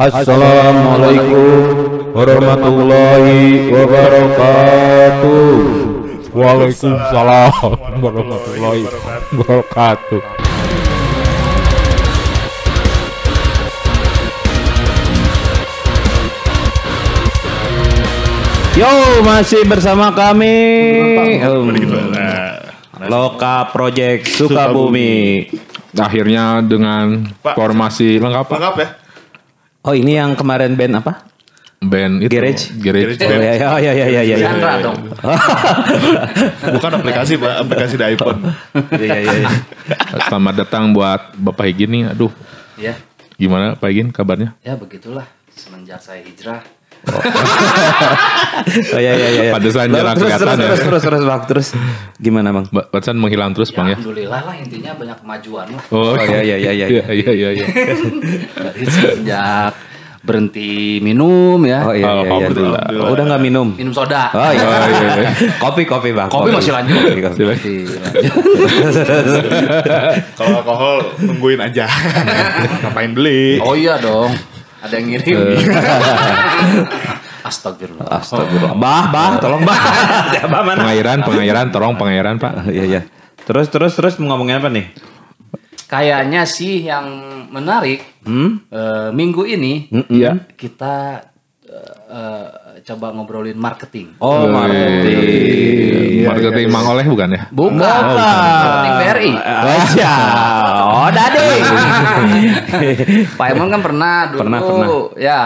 Assalamualaikum warahmatullahi wabarakatuh. Waalaikumsalam warahmatullahi wabarakatuh. Yo, masih bersama kami um, Loka Project Sukabumi. Akhirnya dengan Pak. formasi lengkap Pak. Lengkap ya? Oh, ini yang kemarin band apa? Band itu. Garage? Garage. Garage. Oh, ya, ya, ya, ya, ya, ya. Chandra dong. Bukan aplikasi pak, aplikasi di iPhone. Iya, iya, iya. Selamat datang buat Bapak Higin nih. Aduh, Ya, gimana Pak Higin kabarnya? ya begitulah. Semenjak saya hijrah, Oh, ya, ya, ya. ya. Pantesan Loh, jarang terus, kelihatan terus, ya. terus, terus, terus, Bang. Terus gimana, Bang? Patsan menghilang terus Bang ya? alhamdulillah lah intinya banyak kemajuan lah. Oh, iya, iya, iya, iya. Iya, iya, iya. iya. Dari semenjak berhenti minum ya, Oh, iya, iya, iya. Alhamdulillah. Oh, udah nggak minum? minum soda. Oh, iya. Oh, iya, iya. Kopi, kopi, Bang. Kopi masih lanjut. Kopi, kopi. Masih lanjut. Kalau alkohol nungguin aja. Ngapain beli? Oh iya dong, ada yang ngirim. Astagfirullah. Astagfirullah. Bah, bah, tolong bah. bah mana? Pengairan, pengairan, tolong pengairan Pak. Iya, iya. Terus, terus, terus mau ngomongin apa nih? Kayaknya sih yang menarik Hmm? eh, minggu ini Iya. kita eh, eh, coba ngobrolin marketing. Oh, marketing. Marketing Mang Oleh bukan ya? Bukan, marketing BRI. Aja. Oh, dading. Pak Emon kan pernah dulu. Pernah, pernah. Ya.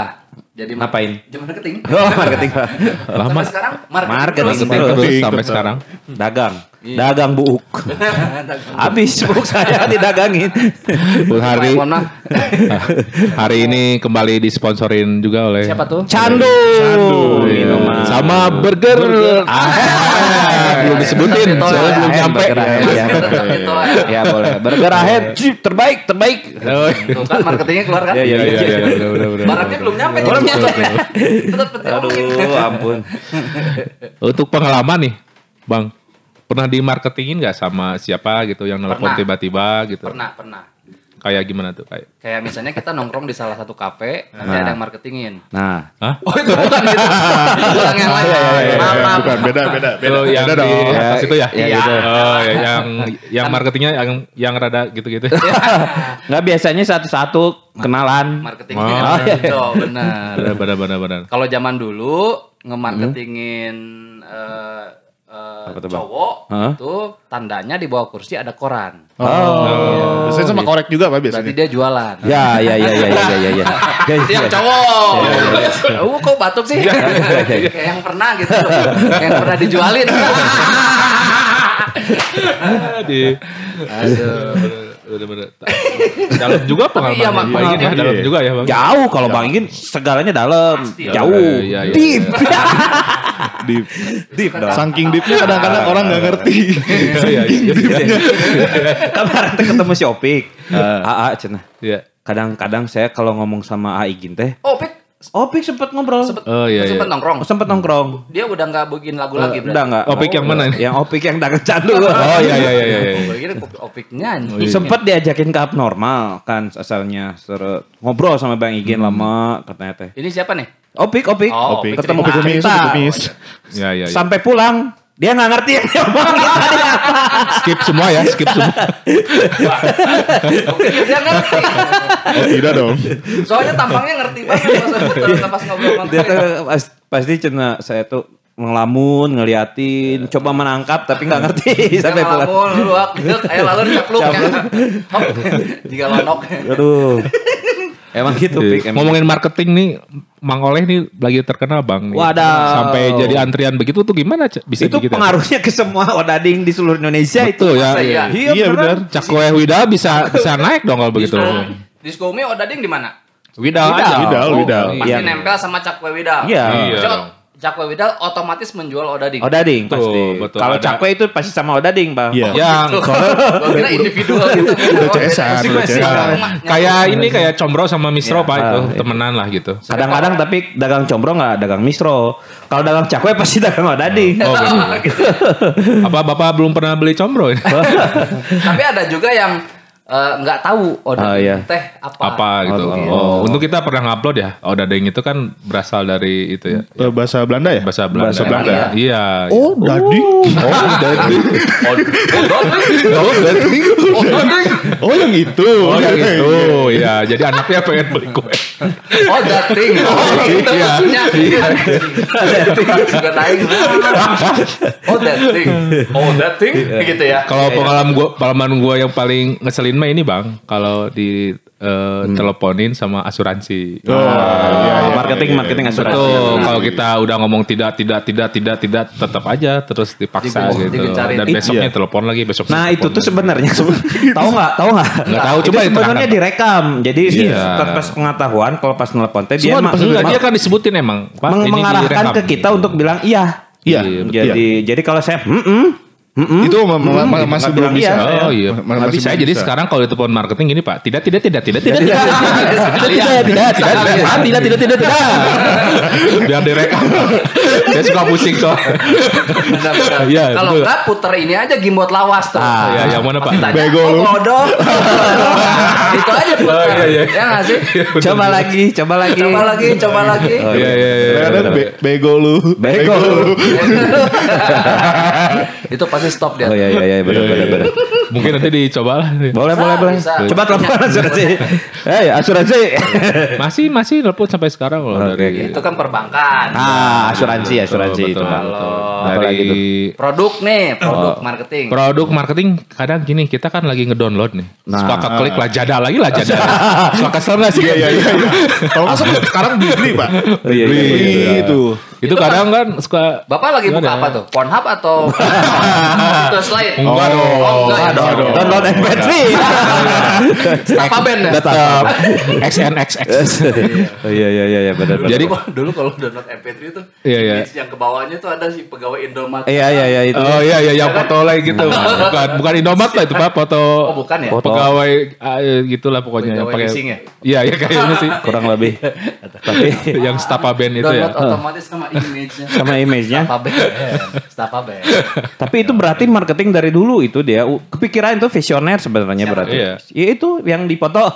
Jadi Ngapain? Jadi marketing. Oh, marketing. Lama. Sampai sekarang marketing. Marketing terus. terus. Terus sampai sekarang. Dagang. Dagang buuk. Habis buuk saya didagangin. Bu Pak hari hari ini kembali disponsorin juga oleh Siapa tuh? Candu. Minuman. sama burger. Ah, belum disebutin, soalnya ya. belum nyampe. burger ya. Ya. Ya boleh. Burger ahead. Terbaik, terbaik. Tuh kan marketingnya keluar kan? Iya, iya, Iya, iya, iya. Barangnya belum nyampe. Belum nyampe. Aduh, ampun. Untuk pengalaman nih, Bang, pernah di marketingin nggak sama siapa gitu yang nelpon Pernah. tiba-tiba gitu? Pernah, pernah. Kayak gimana tuh kayak? Kayak misalnya kita nongkrong di salah satu kafe, nanti Nah. ada yang marketingin. Nah, Hah? Oh itu bukan gitu. Bukan yang lain. Maaf, maaf. Bukan beda beda beda. Oh, yang beda di dong. atas itu ya? Ya, gitu. Oh, ya, yang yang marketingnya yang yang rada gitu-gitu. nggak biasanya satu-satu kenalan. Marketingnya Oh, kan iya. gitu, benar. benar benar benar. Kalau zaman dulu ngemarketingin eh, eh, Apa cowok Hah? itu tandanya di bawah kursi ada koran. Oh. Biasanya sama korek juga pak Berarti biasanya. dia jualan. Ya, ya, ya, ya, ya, ya, ya, ya. Ya, Itu yang ya. cowok. Oh, kok batuk sih? Kayak yang pernah gitu. yang pernah dijualin. di Aduh. Bener bener dalam juga pengalaman iya, Mak, Bang Igin ya, dalam Iya. juga ya bang Jauh kalau Bang Ingin segalanya dalam, Pasti. jauh, Iya, iya, deep, Deep. deep dong. Saking deepnya kadang-kadang orang nggak ngerti. iya iya iya Kemarin ketemu si Opik, AA cenah. iya Kadang-kadang saya kalau ngomong sama AA Igin teh, Oh, Pik. Opik sempet ngobrol, Sempet, Oh, iya, sempet iya. nongkrong. sempet nongkrong. Dia udah nggak bikin lagu lagi Udah enggak? Opik yang mana nih? Yang Opik yang dagang candu. oh iya iya iya iya iya. Kira Opik nyanyi. Sempet diajakin ke abnormal kan asalnya suruh ngobrol sama Bang Igin lama katanya teh. Ini siapa nih? Opik, Opik, Oh, Opik. ketemu Opik kumis. Iya iya. iya. Sampai pulang dia nggak ngerti yang dia omongin tadi apa. skip semua ya, skip semua. Dia ngerti. Oh tidak dong. Soalnya tampangnya ngerti banget pas, pas ngobrol sama Dia tuh pas- pasti cina saya tuh ngelamun, ngeliatin, coba menangkap tapi nggak ngerti sampai pulang. ngelamun, luak, dek, ayo lalu dicapluk. Hop, Jika lonok. Aduh. Emang gitu, Pik. Emang. Ngomongin marketing nih, Mang Oleh nih lagi terkenal bang. nih. Wadah. Sampai jadi antrian begitu tuh gimana? Bisa itu gitu ya? pengaruhnya ke semua odading di seluruh Indonesia Betul itu. ya. Masa iya? Iya, Iya bener. benar. Cakwe Wida bisa bisa naik dong kalau begitu. Disco Umi Odading di mana? Widal Widal. aja. Widal, Widal. Pasti Iya. nempel sama Cakwe Widal. Iya. Iya. Cakwe Widal otomatis menjual Odading. Odading Betul, pasti. betul. Kalau cakwe itu pasti sama odading, Bang. Iya. Yang Gue kira individual gitu. Udah udah. CS-an. kayak ini kayak Combro sama Misro Iya. pak itu iya. temenan lah gitu. Kadang-kadang tapi dagang combro nggak dagang misro. Kalau dagang cakwe pasti dagang odading. Oh, bener. Apa bapak belum pernah beli Combro? ini? Tapi ada juga yang eh, nggak tahu oh Oh, iya. teh apa. apa gitu. Oh, Oh, untuk kita pernah ngupload ya. Oh, dadeng itu kan berasal dari itu ya. Eh, bahasa Belanda ya? Bahasa Belanda. Bahasa Belanda. Iya. Oh, dadi. Oh, dadeng. Oh, dadeng. Oh, yang itu. Oh, yang itu. Ya, jadi anaknya pengen beli kue. Oh, dating. Oh, itu Iya. maksudnya. Juga. Oh, dating. Oh, dating gitu ya. Kalau Iya, iya. pengalaman gua pengalaman gua yang paling ngeselin mah ini, Bang. Kalau di eh, teleponin sama asuransi. Oh, iya, iya, marketing iya, marketing asuransi. Betul, kalau kita udah ngomong tidak, tidak, tidak, tidak, tidak, tetap aja terus dipaksa Digu- gitu. Dan besoknya Iya. telepon lagi, besok Nah itu tuh sebenarnya tahu nggak tahu nggak Nggak tahu, Itu coba sebenarnya direkam jadi Iya. pas pengetahuan kalau pas nelpon teh dia Semua mah- enggak, mah- dia kan disebutin emang. Pak, meng- ini mengarahkan direkam. ke kita untuk bilang iya Iya, Iya, jadi jadi kalau saya mm -mm, mm -mm, Itu ma- ma- ma- gitu, masih nggak belum bisa. iya. Oh iya, Ma- masih bisa. Jadi sekarang kalau itu telepon marketing gini pak, tidak, tidak, tidak, tidak, tidak, tidak, Tidak, tidak, tidak, tidak, tidak, tidak, tidak, tidak, tidak, tidak. Biar direkam. Saya suka pusing kok. Iya, Kalau enggak puter ini aja gimbot lawas tuh. Ah, Ya, yang mana pak? Bego oh, lu." bodoh. Itu aja puter. iya, iya. Ya nggak sih? coba lagi coba lagi Coba lagi, coba lagi. Oh, Iya, iya, iya. Kadang-kadang be- bego lu. Bego lu. Itu pasti stop dia. oh iya iya iya benar benar benar Mungkin nanti dicoba lah. boleh boleh boleh coba telepon asuransi eh asuransi Masih, masih telepon sampai sekarang loh. Oke, dari, Itu kan perbankan. ah asuransi asuransi Betul, itu betul? Dari Produk nih, produk Oh. marketing. produk marketing kadang gini kita kan lagi ngedownload nih Nah. suka keklik lah jada lagi lah jada suka kesel gak sih Iya, iya, iya. Kalau salah sekarang beli, Pak. Oh, iya, iya, Beli iya, itu. itu kadang kan suka Bapak lagi buka Gimana apa ya? tuh? Pornhub atau situs lain? Enggak dong. Oh, enggak ya? Dong. download MP3 Apa band ya? tetap XNXX iya iya iya iya, benar benar Jadi- Dulu, dulu kalau download MP3 itu Iya, iya. image yang ke bawahnya tuh ada si pegawai Indomaret. iya iya iya itu Oh iya iya yang foto lagi gitu. bukan bukan Indomaret lah itu Pak foto. Oh, bukan ya? Pegawai ah, gitulah pokoknya yang Pegawai pakai. leasing ya? Iya iya kayaknya sih. kurang lebih tapi yang Stapa Band itu ya. Download otomatis sama image-nya. sama image-nya Stapa band. Stapa band. Tapi itu berarti marketing dari dulu itu dia u- kepikiran itu visioner sebenarnya berarti. Iya. Ya itu yang dipoto.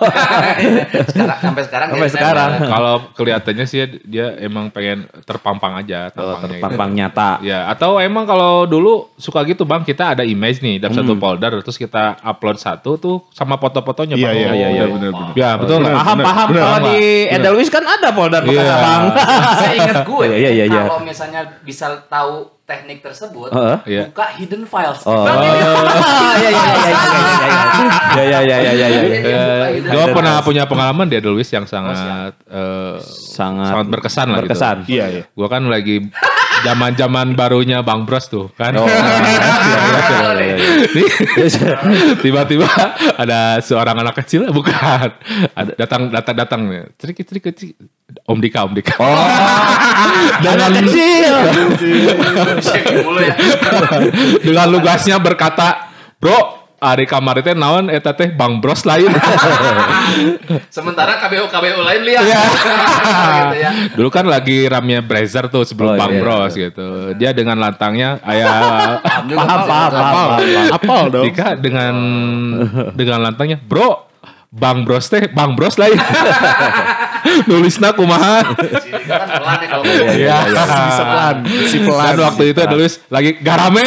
sekarang sampai sekarang Sampai jadi sekarang. Kalau kelihatannya sih dia emang pengen terpampang aja Oh, gitu. terpampang nyata. Ya, atau emang kalau dulu suka gitu Bang, kita ada image nih dalam satu folder terus kita upload satu tuh sama foto-fotonya Iya, Bang. iya, iya, iya, benar benar. Ya, betul nggak? Paham bener, paham bener, kalau di Edelweiss kan ada folder Iya. Bang. Saya ingat gue Iya, iya, iya, iya. kalau misalnya bisa tahu teknik tersebut uh, yeah. buka hidden files. Oh. Iya iya iya iya iya iya iya. iya, iya, iya eh, Gue pernah punya pengalaman dia dulu yang oh, sangat uh, sangat sangat berkesan lah gitu. berkesan. Iya iya. Gua kan lagi zaman-zaman barunya Bang Bros tuh kan. Oh. Nih, Tiba-tiba ada seorang anak kecil, bukan. Ada datang datang datang Cerik cerik cerik. Om Dika, Om Dika. Oh. dengan kecil. Shaking mulu ya. dengan lugasnya berkata, "Bro, Ari kamar teh naon eta teh Bang Bros lain." Sementara KBU KBU lain lihat. Iya. gitu ya. Dulu kan lagi ramnya Brazer tuh sebelum Oh, Bang iya, Bros gitu. Dia dengan lantangnya ayah Paham Paham paham. Apal dong. Dika dengan dengan lantangnya, "Bro, Bang Bros teh Bang Bros lain." Nulisna kumaha. Sini kan pelan ya kalau Iya. Bisa pelan, si pelan. Dan waktu itu nulis lagi garame.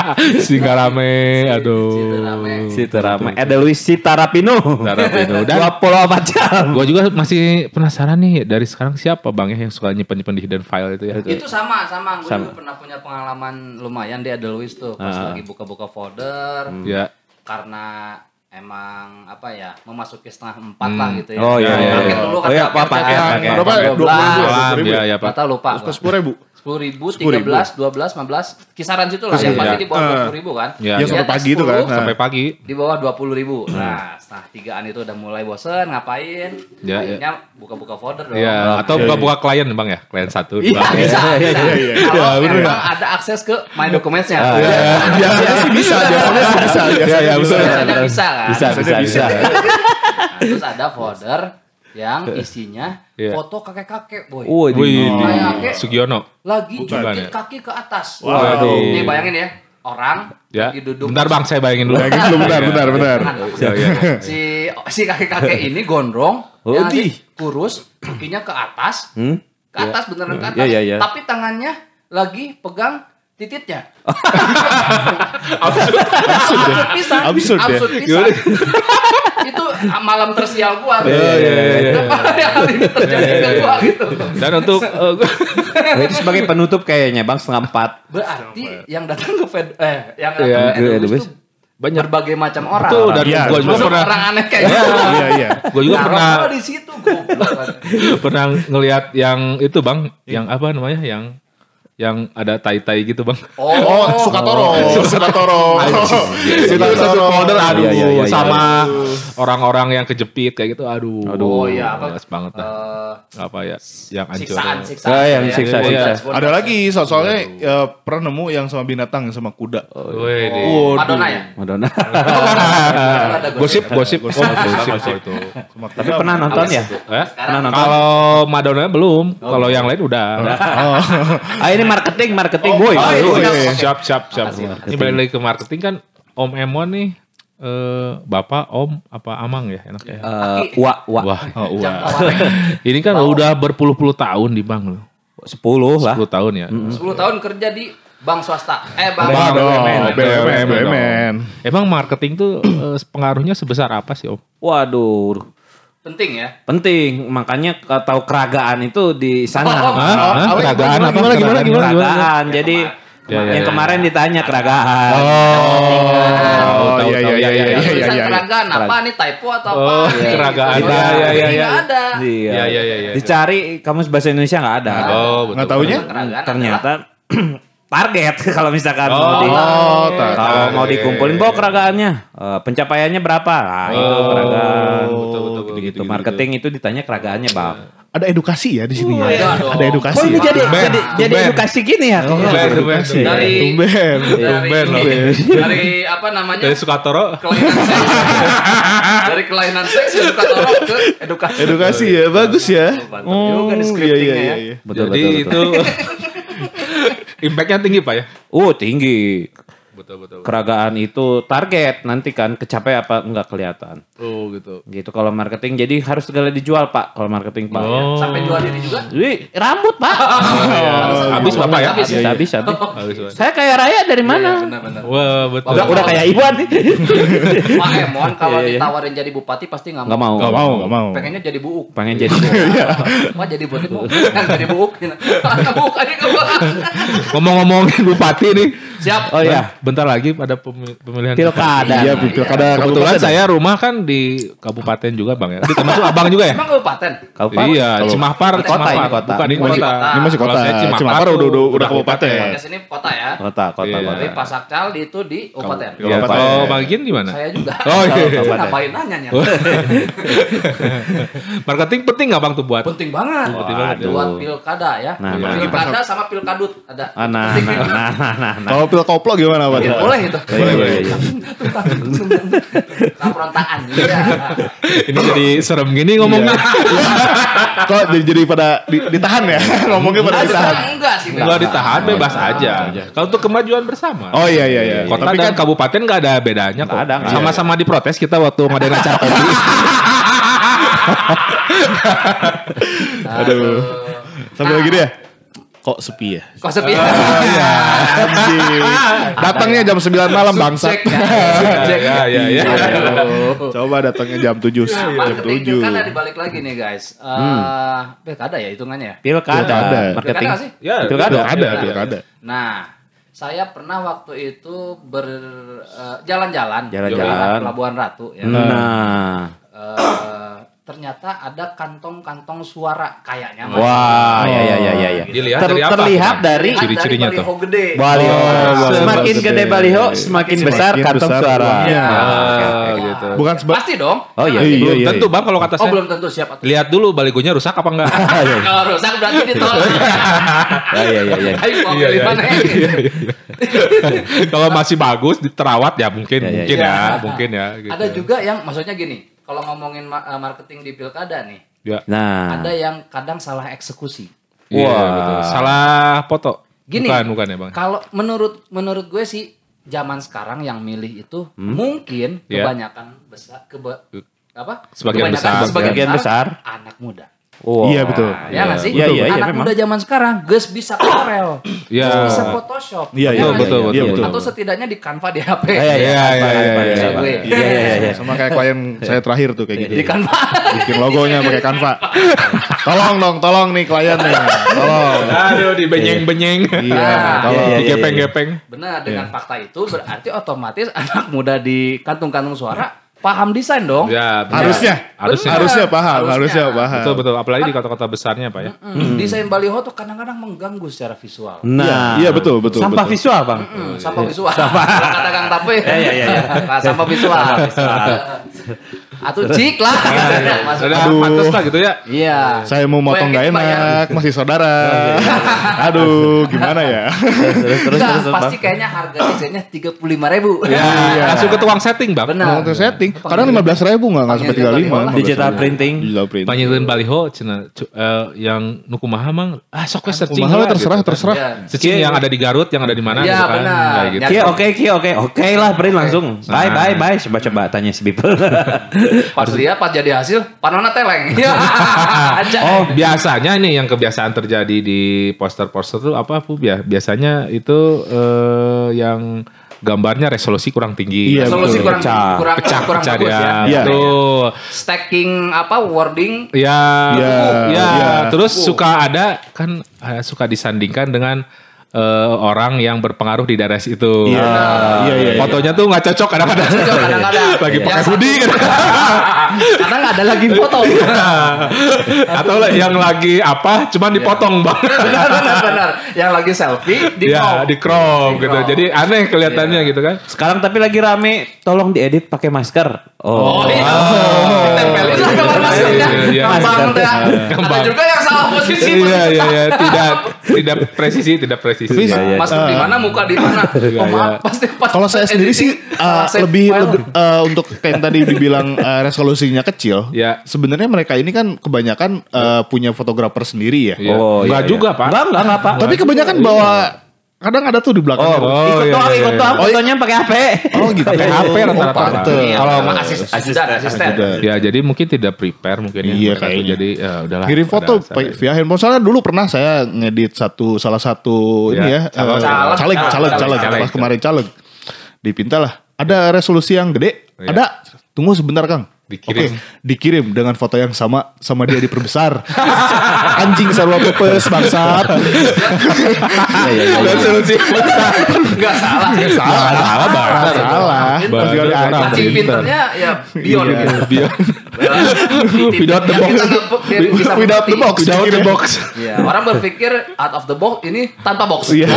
si garame, aduh. rame. Si Terame Edelweiss si Tarapino. Tarapino. Dan- 24 jam. Gue juga masih penasaran nih dari sekarang siapa bang ya yang suka nyimpen nyimpen di hidden file itu ya? Itu sama sama. Gue Sama. juga pernah punya pengalaman lumayan di Edelweiss tuh. Pas Ah. lagi buka-buka folder. Ya. Karena emang apa ya memasuki setengah empat lah gitu ya. Oh, iya, iya, iya. dulu Oh, iya, paket. paket. Berapa? Dua 20 ribu belas. ya? Malam, 20 ribu ya, ya? ya Nggak pak. lupa. Sepuluh ribu. Sepuluh ribu, 10.000. tiga belas, dua belas, lima belas, kisaran situ lah. Yang Iya. pasti di bawah Ah. dua puluh ribu kan. Iya, Ya iya. sampai pagi itu kan. Nah. Sampai pagi. Di bawah dua puluh ribu. Nah, setengah tigaan itu udah mulai bosen, ngapain? Ya, Akhirnya buka-buka folder dong. Ya, atau buka-buka klien bang ya, klien satu, Iya, dua. bisa, Iya, bisa. iya, iya. Ya, memang ada akses ke my documents-nya. Ah, Iya. iya. Biasanya sih bisa, biasanya sih bisa. Iya, iya, Biasanya bisa. betul. Biasanya bisa kan? Bisa bisa bisa. Nah, terus ada folder yang isinya Iya. foto kakek-kakek, boy. Wih, Wih, kakek Sugiono. lagi jepit ya? kaki ke atas. Waduh. Nih bayangin ya. orang Ya. lagi duduk Bentar bang, saya bayangin dulu. Bayangin dulu, bentar, bentar, bentar. Ya, ya. si si kakek-kakek ini gondrong Oh, yang di. kurus kakinya ke atas Hmm? ke atas beneran ke atas Ya, ya, ya. tapi tangannya lagi pegang tititnya Absurd ya. pisan Absurd ya. pisan itu malam tersial gua gitu. Iya, iya, iya, iya. Kenapa hal ini terjadi ke gua gitu Dan untuk eh, Oh, itu sebagai penutup kayaknya bang setengah empat. berarti yang datang ke Fed eh yang Iya, datang ke iya, Edubis tuh banyak berbagai macam orang Betul, dan Iya, gue juga pernah orang aneh kayak gitu Iya, iya. gue juga Nah, pernah di situ pernah ngelihat yang itu bang, yang apa namanya, yang yang ada tai-tai gitu bang. Oh, Sukatoro. Sukatoro. itu satu folder, aduh, Iya, iya, iya, sama orang-orang yang kejepit kayak gitu, aduh. Oh, iya, apa? males banget dah. Eh, apa ya, yang hancur. siksaan siksaan Ah, yang ya. siksa, siksa. Iya. Ada lagi so soalnya ya, pernah nemu yang sama binatang yang sama kuda. Deh. Waduh. Madonna ya Madonna. Ada Gosip, gosip, Gosip, gosip, gosip, gosip itu. Sama Tapi pernah nonton ya? Eh? Pernah nonton? Kalau Madonna belum, kalau yang lain udah. Oh. Ah ini marketing, marketing boy. oh, Boy. iya, iya. Siap, siap, siap. Ini balik lagi ke marketing kan Om Emon nih, eh, Bapak, Om, apa Amang ya enaknya? Eh, wa, wa. Wah, oh. Ini kan udah berpuluh-puluh tahun di bank loh. Sepuluh lah. 10 tahun ya. 10 tahun kerja di bank swasta eh bank oh, BUMN, BUMN. Emang marketing tuh eh, pengaruhnya sebesar apa sih Om? Waduh, penting ya penting. Makanya tahu keragaan itu di sana. Oh, oh, Hah? oh, Hah? apa, Keragaan gimana, apa? gimana, gimana, Keragaan gimana, apa? Keragaan. Jadi Ya, ya, yang ya. kemarin ditanya keragaan. Oh, Oh, tahu, iya, tahu, iya, ya, iya, ya, iya, ya. tulisan iya. keragaan apa nih typo atau apa Oh, nih? keragaan. Iya, iya, iya, iya. ada Iya. Iya, iya, iya, iya. Dicari kamus bahasa Indonesia nggak ada. Oh, betul. Nggak taunya? Ternyata target kalau misalkan Oh, mau di Oh, kalau mau dikumpulin bawa keragaannya Eh, pencapaiannya berapa nah, itu Oh, keragaan betul, betul, betul, gitu, gitu, gitu, marketing itu ditanya keragaannya bang Ada edukasi ya di sini ya. iya dong. Ada edukasi. oh ini ya? jadi Tumben, jadi jadi tumben. edukasi gini ya Tumben, tumben. Dari- Tumben. dari Tumben loh. dari apa namanya Dari Sukatoro. dari kelainan seks edukator ke edukasi Edukasi ya, bagus ya. Mantap juga nih iya, scriptingnya iya, ya. iya, iya. betul Jadi betul, itu impactnya tinggi Pak ya? oh tinggi Betul, betul. keragaan itu target nanti kan kecapai apa enggak kelihatan Oh, gitu. gitu kalau marketing jadi harus segala dijual pak kalau marketing pak Oh. sampai jual diri juga Wih, rambut pak Habis Bapak ya? Habis. habis habis, habis. Habis, Pak. saya kayak raya dari Iya, mana benar-benar Wah, betul. udah udah kayak Iwan nih Pak Emon kalau Iya, iya. ditawarin jadi bupati pasti nggak nggak mau Gak mau, gak mau. pengennya jadi buuk pengen jadi Wah jadi bupati mau jadi buuk buuk aja ke Ngomong-ngomongin bupati nih. siap oh iya Bentar lagi pada pemi- pemilihan pilkada Iya, pilkada Kebetulan kabupaten. saya rumah kan di kabupaten juga bang ya. Di termasuk abang juga ya. emang kabupaten Kabupaten. Iya, Cimahpar, Kota ini, kota. Bukan ini kota. ini masih kota. Cimahpar udah, udah, udah kabupaten. podcast ini kota ya kota kota Iya. kota tapi Pasakcal itu di kabupaten Iya, kalau Bang Gin di mana? saya juga Oh iya. Ngapain nanya Oh. Marketing penting nggak bang tuh buat? penting banget Penting banget ya. buat pilkada ya Nah, nah. pilkada sama pilkadut ada Ah, nah, nah, juga. nah, nah, nah, nah. Kalau pil koplo gimana Pak? Ya, boleh itu Boleh, boleh, iya. Kaprontaan iya Ini jadi serem gini ngomongnya. Kok jadi, jadi pada di- ditahan ya? Ngomongnya pada ditahan. enggak sih Enggak ditahan bebas aja. Kalau untuk kemajuan bersama. Oh iya iya iya. Kota Tapi dan kan kabupaten nggak ada bedanya kok. Ada, Sama-sama diprotes kita waktu ngadain acara kopi. aduh. Sampai lagi deh. Kok sepi ya? kok sepi Anjing. Datangnya jam 9 malam bangsa. Subjek ya Ya, ya, ya. Coba datangnya jam 7. Nah, Jam marketing 7. pilkada dibalik lagi nih guys. Eh, pilkada ya hitungannya ya. pilkada Pilkada. marketing Pilkada sih? Ya, pilkada Pilkada, Pilkada. Nah, saya pernah waktu itu berjalan-jalan Jalan-jalan. Pelabuhan Ratu ya. nah Eh, ternyata ada kantong-kantong suara kayaknya. Mas. wah ya ya ya ya ya Dilihat Ter- dari apa? terlihat dari Ciri-cirinya dari tuh. baliho gede. baliho Oh, semakin baliho gede gede. baliho semakin besar Semakin kantong besar suara uangnya. Ah, gitu. Bukan sebab Pasti dong. oh iya Iya, Belum iya, tentu iya. bang kalau kata Oh saya. belum tentu siap. atuh. Lihat dulu baligonya rusak apa enggak? Kalau rusak berarti ditolak. ya ya ya ya Ayo mau Iya, pilih iya, mana? kalau masih bagus diterawat ya mungkin Ya, ya, mungkin ya. ya, mungkin ya. Gitu. Ada juga yang maksudnya gini, kalau ngomongin ma- eh, marketing di pilkada nih, Ya. nah ada yang kadang salah eksekusi. Iya, Wah. betul. Salah foto. Gini. Bukan, bukan ya bang. Kalau menurut menurut gue sih zaman sekarang yang milih itu mungkin Ya. kebanyakan besar keba, apa? Sebagian Kebanyakan- besar. sebagian Sebagian besar. anak muda. Wow. Iya, betul. Ya nggak sih? Iya, iya, iya, anak memang. muda zaman sekarang geus bisa Corel, Iya. geus bisa Photoshop. Iya, ya iya, nggak betul, betul, Iya, betul. Atau setidaknya di Canva di HP. Iya, iya, Iya, iya, iya, iya, iya. Iya, Iya, iya, iya. Sama kayak klien saya terakhir tuh kayak gitu. Di Canva. Bikin logonya pakai Canva. Tolong dong, tolong nih klien nih. Tolong. Aduh, di benyeng-benyeng. Iya, Nah, tolong. iya, Di iya. gepeng-gepeng. Benar, dengan fakta itu berarti otomatis anak muda di kantung-kantung suara paham desain dong. Ya, benar. Harusnya. Harusnya. Harusnya paham, Harusnya. harusnya paham. Betul, betul. Apalagi di kota-kota besarnya, Pak ya. Mm, Desain baliho tuh kadang-kadang mengganggu secara visual. Nah, Iya, betul, betul, Sampah betul. visual, Bang. Hmm, sampah visual. Sampah. Kata Kang Tape. Iya, iya, iya. Sampah visual. Atau cik lah. Maksudnya. Sudah pantas lah gitu ya. Iya. Saya mau motong gak enak, masih saudara. Aduh, gimana ya? Terus, terus, terus, pasti kayaknya harga desainnya tiga puluh lima ribu. Ya, langsung ke tukang setting, Bang. Benar. Mau setting, kadang lima belas ribu nggak nggak sampai tiga lima. Digital printing. Digital printing. Baliho cenah cu- eh, yang nuku maha mang ah sok searching Mahal terserah, terserah. Ya. Searching yang ada di Garut, yang ada di mana Iya, gitu kan. benar. Gitu. Ki oke ki oke oke lah print langsung. Bye bye bye coba coba tanya si Bipel. Pas lihat pas jadi hasil panona teleng. Oh, biasanya ini yang kebiasaan terjadi di poster-poster tuh apa Bu? Bia- Biasanya itu eh, yang gambarnya resolusi kurang tinggi. Iya, Solusi betul. kurang Pecah. kurang Pecah, kurang pecah bagus ya. Iya. Betul. Stacking apa wording Ya, Iya, ya, iya. terus suka ada kan eh, suka disandingkan dengan eh, orang yang berpengaruh di daerah situ. Iya, iya, iya, iya. Fotonya tuh nggak cocok kadang-kadang. Cocok kadang-kadang. Lagi Yang pakai hoodie kan. karena nggak ada lagi foto. Atau yang lagi apa, cuman dipotong bang. benar benar benar. Yang lagi selfie di ya, crop. di crop gitu. Jadi aneh kelihatannya gitu kan. Sekarang tapi lagi rame, tolong diedit pakai masker. Oh, Oh. iya. Ditempelin lah Iya, iya. Gampang teh. Gampang. Ada juga yang salah posisi. Iya iya iya tidak tidak presisi tidak presisi. Tapi Ya, ya. Masker di mana, muka di mana. Oh, maaf, pasti pas Kalau saya sendiri sih uh, salah save lebih, uh, untuk kayak yang tadi dibilang uh, resolusinya kecil. Ya. Sebenarnya mereka ini kan kebanyakan uh, punya fotografer sendiri ya. Iya. Oh, Enggak iya, juga, iya. Pak. Enggak, enggak, enggak, Pak. Tapi kebanyakan bawa kadang ada tuh di belakangnya. Oh, ikut iya, doang, iya, ikut iya. doang, Oh, iya. fotonya pakai HP. Oh gitu. Pakai HP rata-rata, Pak. pantes. Iya, Kalau asis- asisten, asisten. Ya jadi mungkin tidak prepare mungkin ya. Iya, tuh. kayaknya. Jadi ya udahlah. Pada foto via handphone. Soalnya dulu pernah saya ngedit satu salah satu ini Ya, ya, eh, Caleg, caleg, caleg, caleg, pas kemarin caleg. Dipinta lah. Ada resolusi yang gede? Iya. Ada. Tunggu sebentar Kang. Dikirim. Oke, dikirim dengan foto yang sama sama dia diperbesar. Anjing sarwa pepes bangsat. Resolusi Enggak salah. salah, salah, Bang. salah. Pinter. Pas kali Orang anjing. Cacing pinternya ya Bion Iya. gitu. Bion. Without the box. Without the box. Without the box. Iya, orang berpikir out of the box ini tanpa box. Iya.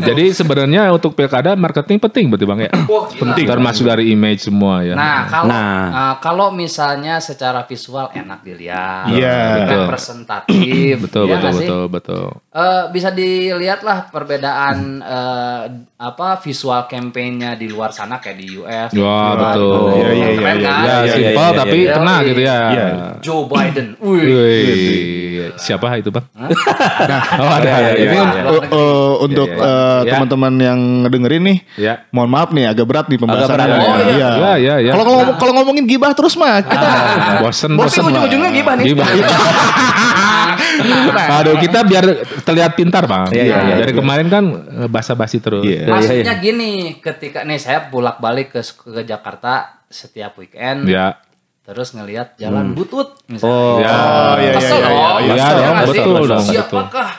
Jadi sebenarnya untuk pilkada marketing penting berarti bang ya. Penting. Termasuk dari image semua ya. Nah, kalau Nah. Uh, kalau misalnya secara visual enak dilihat, Iya. Betul. representatif, betul ya betul sih? betul betul. Eh, bisa dilihat lah perbedaan eh, apa visual campaign-nya di luar sana kayak di US. Wah di luar- betul. Iya, iya, iya, Keren iya, kan? Ya iya, iya, simpel iya, tapi iya. kena gitu ya. Iya. Joe Biden. Wih. Wih, siapa itu bang? oh ada Iya, ya. iya, Ini iya. kan Uh, uh, untuk Iya, iya. uh, Ya. teman-teman yang ngedengerin nih, ya. mohon maaf nih agak berat nih pembahasannya. berat. Oh, iya. Ya ya ya. Kalau kalau kalau ngomongin gibah terus mah kita Ah, bosen bosen ujung-ujungnya gibah nih. Gibah. Aduh kita biar terlihat pintar bang. Iya, iya, iya. Dari kemarin kan eh, basa-basi terus. Iya. Maksudnya gini, ketika nih saya bolak-balik ke, ke Jakarta setiap weekend, Ya. terus ngelihat jalan butut misalnya. Oh. Ya. iya, Kesel iya, dong. iya, iya. Iya, sih? betul dong, Siapakah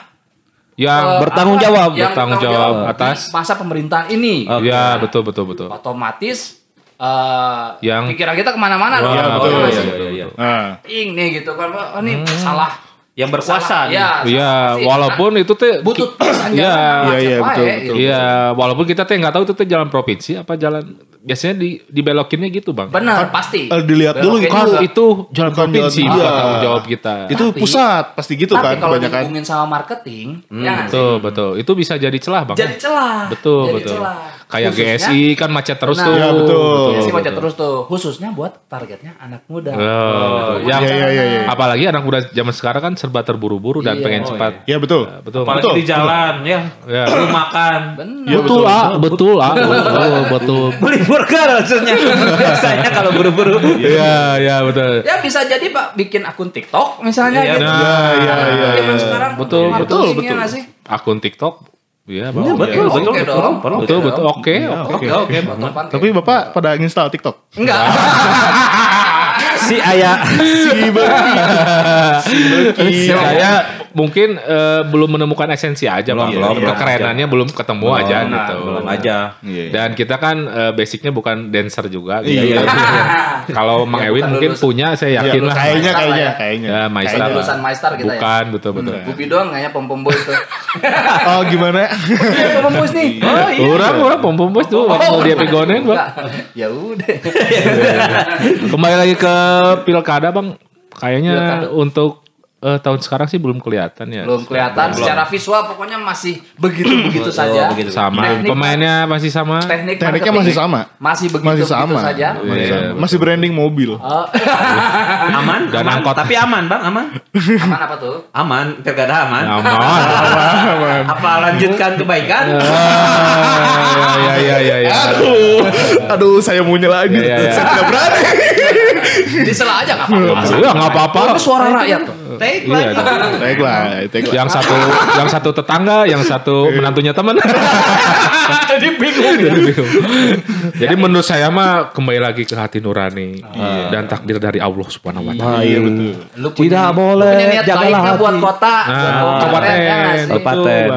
Yang eh, bertanggung jawab, yang bertanggung jawab atas. masa pemerintahan ini. Oke. Ya betul betul betul. Otomatis eh Yang- pikiran kita ke mana-mana dong. Wah, Iya, betul. iya, Iya, sih. iya, iya. Nah, Ini gitu kan, oh, ini salah. Yang berkuasa Salah. nih. Ya, Iya, pasti. walaupun itu teh butut pisan Iya, iya, iya, wae, betul, gitu. betul. Iya, walaupun kita teh nggak tahu itu teh jalan provinsi apa jalan biasanya di dibelokinnya gitu bang. Benar, pasti. eh, dilihat dulu kan juga. itu jalan Bukan provinsi jalan- bukan iya. tanggung jawab kita. itu Tapi- pusat pasti gitu Tapi kan kalau kebanyakan. dihubungin sama marketing, ya nggak sih? Betul betul. Itu bisa jadi celah bang. Jadi celah. betul Jadi betul. celah. Kayak Khususnya- GSI kan macet terus Nah, tuh. Iya, betul. GSI macet betul. terus tuh, khususnya buat targetnya anak muda. Oh, Iya, yang iya, iya, iya. apalagi anak muda zaman sekarang kan serba terburu-buru dan Iya. pengen Oh, cepat. Ya betul. Ya, betul. Apalagi Betul, di jalan ya. Ya. Lu makan. Bener. Ya, betul, ah, betul, ah, betul, betul. Beli burger maksudnya. Biasanya kalau buru-buru. Iya, iya betul. Ya bisa jadi Pak bikin akun TikTok misalnya Iya, gitu. Nah, iya, iya, iya. sekarang Betul, betul, ya betul. Akun TikTok, iya, Iya, bagus. betul, Oke betul, dong. betul, Betul, betul, oke, Iya, oke. Oke, Tapi Bapak pada install TikTok? enggak. Si ayah. Saya mungkin eh, belum menemukan esensi aja, Belum, Bang. belum, belum Kekerenannya belum ketemu aja Belum, gitu. Belum aja. Iya. Dan kita kan eh, basicnya bukan dancer juga. Gitu. Iya. Kalau Mang Ya, Ewin mungkin lulusan. punya, saya Iya, yakin lah. Kayaknya, kayaknya, ya. kayaknya. Ya, Maestar. Kayak lulusan Maestar kita ya. Bukan, betul betul. Bubi doang nggak ya pom pom boys tuh. Oh gimana? pom pom boys nih. Oh iya. Orang, orang pom pom bos tuh waktu dia pigonen, bang. Ya udah. Kembali lagi ke pilkada, bang. Kayaknya Pilkada. untuk eh, tahun sekarang sih belum kelihatan ya. Belum kelihatan secara visual pokoknya masih begitu-begitu saja. begitu. Sama. Teknik- Pemainnya masih sama. Teknik Tekniknya masih sama. Masih begitu Masih sama. saja. Masih, Iya, sama. Masih branding mobil. Oh, Aman, Dan aman. angkot. Tapi aman, Bang, aman. aman apa tuh? Aman, pilkada aman. Aman. Apa lanjutkan kebaikan? Ya, ya, ya, ya. Aduh, aduh saya maunya lagi. Iya, iya. Saya tidak berani. Disela aja nggak apa-apa. Ya nggak apa-apa. Itu suara rakyat. Take Iya. Take lah, take lah. yang satu yang satu tetangga, yang satu menantunya teman. Jadi bingung. Jadi bingung. Jadi menurut saya mah kembali lagi ke hati nurani dan takdir dari Allah Subhanahu wa taala. Iya betul. Tidak boleh, Punya niat hati. buat kota. Nah, buat kabupaten, kabupaten,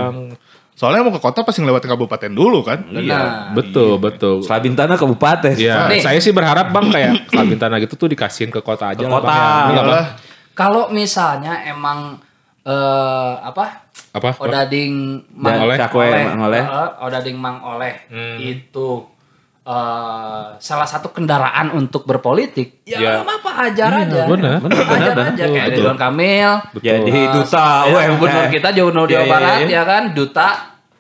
Soalnya mau ke kota pasti ngelewat kabupaten dulu kan. Benar. Betul, betul. Selabintana kabupaten. Ya, Nih. saya sih berharap Bang kayak Kalbintana gitu tuh dikasihin ke kota aja Ke lah, kota. Bang, ya. Iya. Iyalah. Kalau misalnya emang eh apa? Apa? Odading Mang Oleh? Cakwe, Mang Oleh. Eh, Odading Mang Oleh Hmm. itu eh salah satu kendaraan untuk berpolitik. Ya, Ya. apa-apa ajar aja. benar. Benar, ajar benar, aja betul, kayak betul. Ridwan Kamil. Jadi eh, duta ya, UMKM. gubernur kita Jawa Jawa Iya, iya, Barat iya. ya kan duta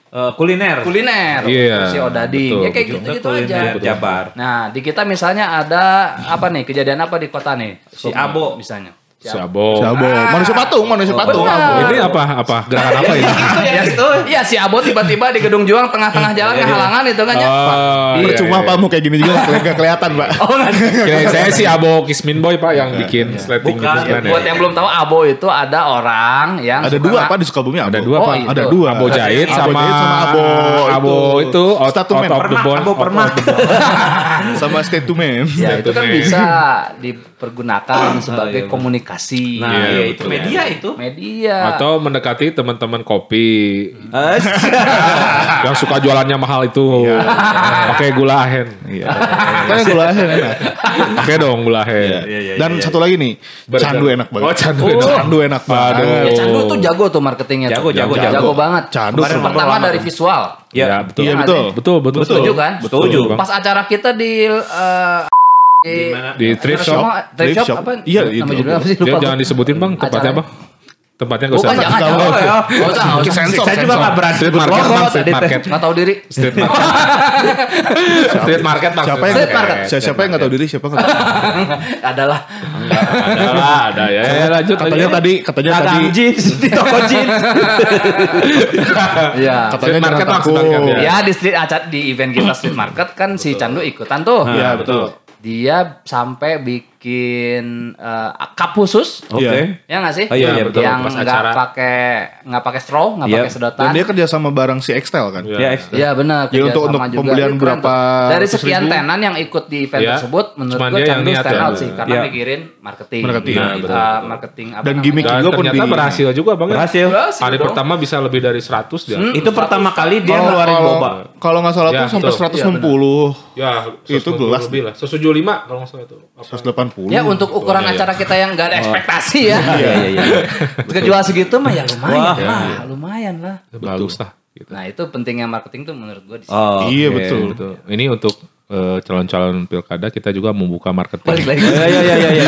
Eh, kuliner. kuliner Iya, si Odading. betul, ya kayak betul. gitu-gitu kuliner aja. Jabar. Nah, di kita misalnya ada apa nih kejadian apa di kota nih? Si Abo. misalnya. Si Sabo. Sabo, manusia patung, manusia patung. Benar. Ini apa? Apa? Gerakan apa ini? ya itu. Iya si Abo tiba-tiba di Gedung Juang tengah-tengah jalan kehalangan itu kan ya. Oh, iya, Percuma iya. Pak mau kayak gini juga nggak kelihatan Pak. Oh nggak ada. Kirain saya si Abo Kismin Boy Pak yang bikin sleting Bukan. gitu. Buat yang belum tahu Abo itu ada orang yang Ada suka dua Pak di Sukabumi Abo. Ada dua Oh, Pak. itu. Ada dua. Abo Jahit sama Abo Abo itu out, out of the Permak, bone. Abo out sama Stay to Man. Ya itu kan bisa dipergunakan sebagai iya. komunikasi Nah, Iya, iya, itu betul. media itu. media. Atau mendekati teman-teman kopi Eh, yang suka jualannya mahal itu. Pakai gula ahen. Iya. Kan yang gula ahen enak. Pakai dong gula ahen. Dan satu lagi nih, candu enak banget. Oh, candu Oh, enak. Candu enak banget. Ya Candu tuh jago tuh marketingnya. Jago, tuh. jago, jago, jago. banget. Candu Kemarin pertama dari visual. Ya, Ya, betul. Iya Iya, betul. Betul, betul. Setuju kan? Setuju. Pas acara kita di eh, di, Di thrift shop. Thrift shop, shop. apa? Iya, nama itu. judulnya apa sih? Dia Lupa. jangan disebutin bang, tempatnya bang. Tempatnya gak usah. Bukan, jangan, Nggak jangan. usah, usah. Sensor, Saya juga nggak berani Street market, logo Bang, street tadi teh. market. Nggak tahu diri. Street market. Street market bang. Siapa yang Street market. Siapa, siapa yang nggak tahu diri? Siapa nggak tahu? Adalah. Ada lah, ada ya. ya, ya, lanjut. Katanya tadi, katanya tadi, Dagang jeans di toko jeans. Iya. katanya Street market takut. maksudnya, ya. Ya di street acara di event kita street market kan si Candu ikutan tuh. Iya betul. Dia sampai bikin bikin uh, cup khusus, oke, okay. ya nggak sih? Oh, iya, iya, betul. Yang nggak pakai nggak pakai straw, nggak yep. pakai sedotan. Dan dia kerja sama bareng si Excel kan? Iya, yeah. yeah, benar. Jadi untuk untuk juga. pembelian Jadi, berapa dari sekian ribu? tenan yang ikut di event yeah. tersebut, menurut gue Candu stand out ya. sih, karena yeah. mikirin marketing, marketing, nah, gitu, marketing apa dan gimmick juga pun ternyata berhasil juga bang. Ya? Berhasil. Hari pertama bisa lebih dari 100 dia. Hmm. Itu pertama kali dia ngeluarin boba. Kalau nggak salah tuh ya, sampai 160. Ya, itu gelas. Lebih lah. 175 kalau nggak salah itu. 180 Ya untuk ukuran oh, acara ya. kita yang gak ada ekspektasi ya. Iya iya iya. iya. Kejual segitu mah ya lumayan Wah, lah, ya. lumayan lah. Bagus lah. Gitu. Nah itu pentingnya marketing tuh menurut gue. Oh, iya okay. betul. betul. Ini untuk eh, calon-calon pilkada kita juga membuka marketing. Balik lagi. Iya, iya, iya, iya.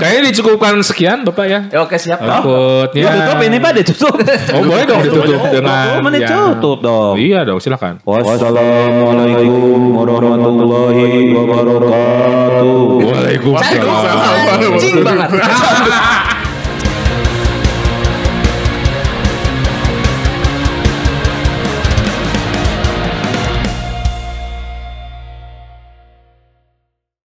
Kayaknya dicukupkan sekian Bapak ya. Ya oke siap. Takutnya. Ditutup ini Pak, ditutup. Oh boleh dong ditutup dengan Oh, mana ya. tutup dong. Iya dong silakan. Wassalamualaikum warahmatullahi wabarakatuh. Waalaikumsalam Waalaikumsalam. Anjing banget.